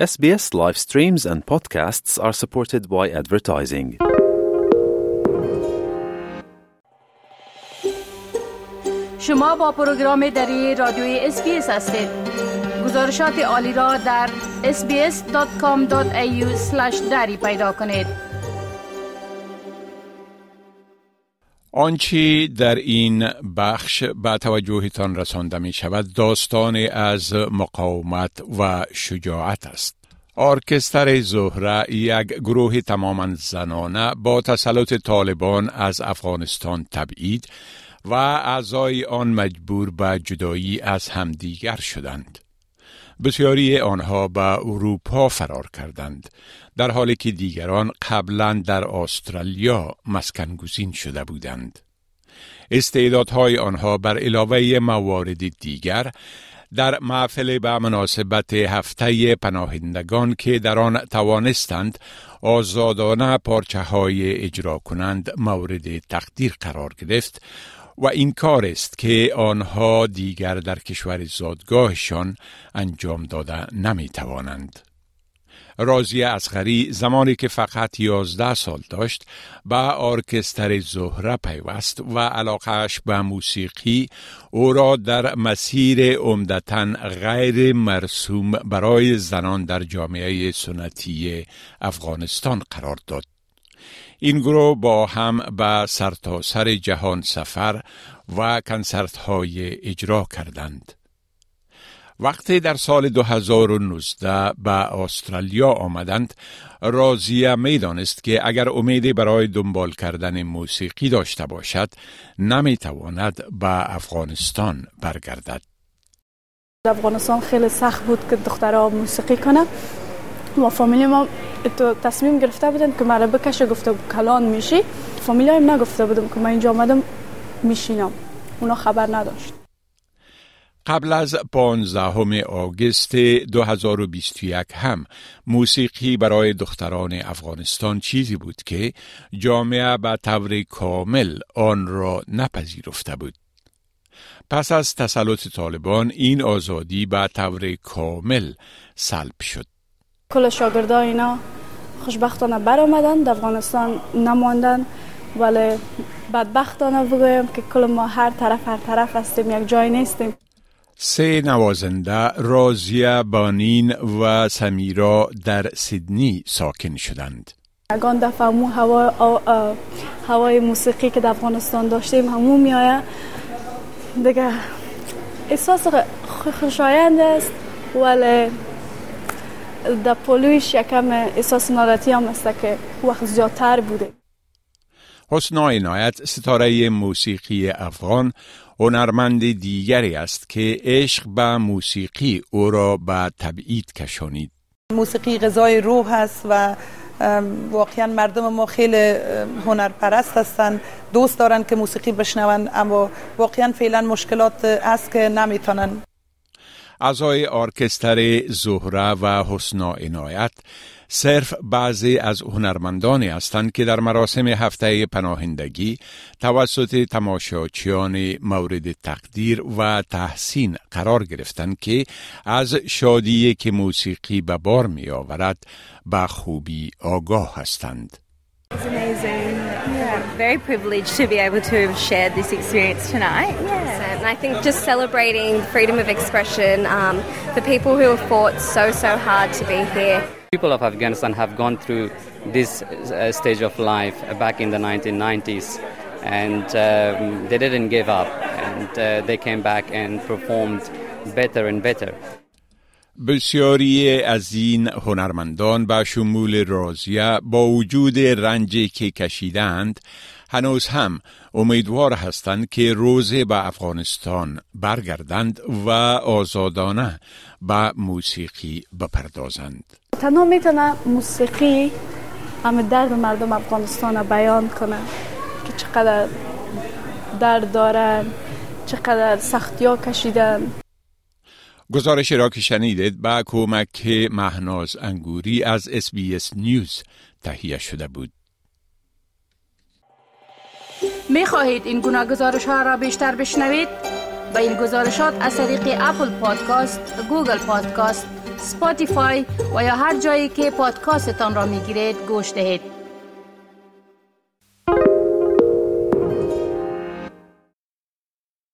SBS live streams and podcasts are supported by advertising. شما با پروگرام دری رادیوی اسپیس هستید گزارشات عالی را در sbs.com.au دری پیدا کنید آنچه در این بخش به توجهتان رسانده می شود داستان از مقاومت و شجاعت است. ارکستر زهره یک گروه تماما زنانه با تسلط طالبان از افغانستان تبعید و اعضای آن مجبور به جدایی از همدیگر شدند. بسیاری آنها به اروپا فرار کردند در حالی که دیگران قبلا در استرالیا مسکنگزین شده بودند. استعدادهای آنها بر علاوه موارد دیگر در محفل به مناسبت هفته پناهندگان که در آن توانستند آزادانه پارچه های اجرا کنند مورد تقدیر قرار گرفت و این کار است که آنها دیگر در کشور زادگاهشان انجام داده نمی توانند. رازی اصغری زمانی که فقط یازده سال داشت به ارکستر زهره پیوست و علاقهش به موسیقی او را در مسیر عمدتا غیر مرسوم برای زنان در جامعه سنتی افغانستان قرار داد. این گروه با هم به سرتاسر سر جهان سفر و کنسرت های اجرا کردند. وقتی در سال 2019 به استرالیا آمدند رازیه می دانست که اگر امیدی برای دنبال کردن موسیقی داشته باشد نمی تواند به افغانستان برگردد افغانستان خیلی سخت بود که دخترها موسیقی کنه و فامیلی ما تو تصمیم گرفته بودن که مرا بکشه گفته کلان میشی فامیلی هم نگفته بودم که من اینجا آمدم میشینم اونا خبر نداشت قبل از 15 آگوست 2021 هم موسیقی برای دختران افغانستان چیزی بود که جامعه به طور کامل آن را نپذیرفته بود. پس از تسلط طالبان این آزادی به طور کامل سلب شد. کل شاگردا اینا خوشبختانه بر آمدن در افغانستان نماندن. ولی بدبختانه بگویم که کل ما هر طرف هر طرف هستیم یک جای نیستیم. سه نوازنده رازیه بانین و سمیرا در سیدنی ساکن شدند. اگان دفعه مو هوا هوای موسیقی که در افغانستان داشتیم همو میایه. دیگه احساس خوشایند است. ولی در پولویش یکم احساس ناراحتی هم است که وقت زیادتر بوده. حسن عنایت ستاره موسیقی افغان هنرمند دیگری است که عشق به موسیقی او را به تبعید کشانید. موسیقی غذای روح است و واقعا مردم ما خیلی هنرپرست هستند دوست دارن که موسیقی بشنون اما واقعا فعلا مشکلات است که نمی‌تونن اعضای ارکستر زهره و حسنا عنایت صرف بعضی از هنرمندانی هستند که در مراسم هفته پناهندگی توسط تماشاچیان مورد تقدیر و تحسین قرار گرفتند که از شادی که موسیقی به بار می آورد به خوبی آگاه هستند. It's amazing. Yeah, very privileged to be able to have shared this experience tonight. Yeah. And I think just celebrating freedom of expression um, for people who have fought so, so hard to be here. People of Afghanistan have gone through this uh, stage of life back in the 1990s and um, they didn't give up and uh, they came back and performed better and better. بسیاری از این هنرمندان به شمول رازیه با وجود رنجی که کشیدند هنوز هم امیدوار هستند که روزی به افغانستان برگردند و آزادانه به موسیقی بپردازند. تنها می‌تونه موسیقی همه درد مردم افغانستان بیان کنه که چقدر درد دارن چقدر سختی ها کشیدن. گزارش را که شنیدید با کمک مهناز انگوری از SBS News تهیه شده بود. می خواهید این گونه گزارش ها را بیشتر بشنوید؟ با این گزارشات از طریق Apple Podcast، Google Podcast، Spotify و یا هر جایی که پادکاستتان را می گیرید گوش دهید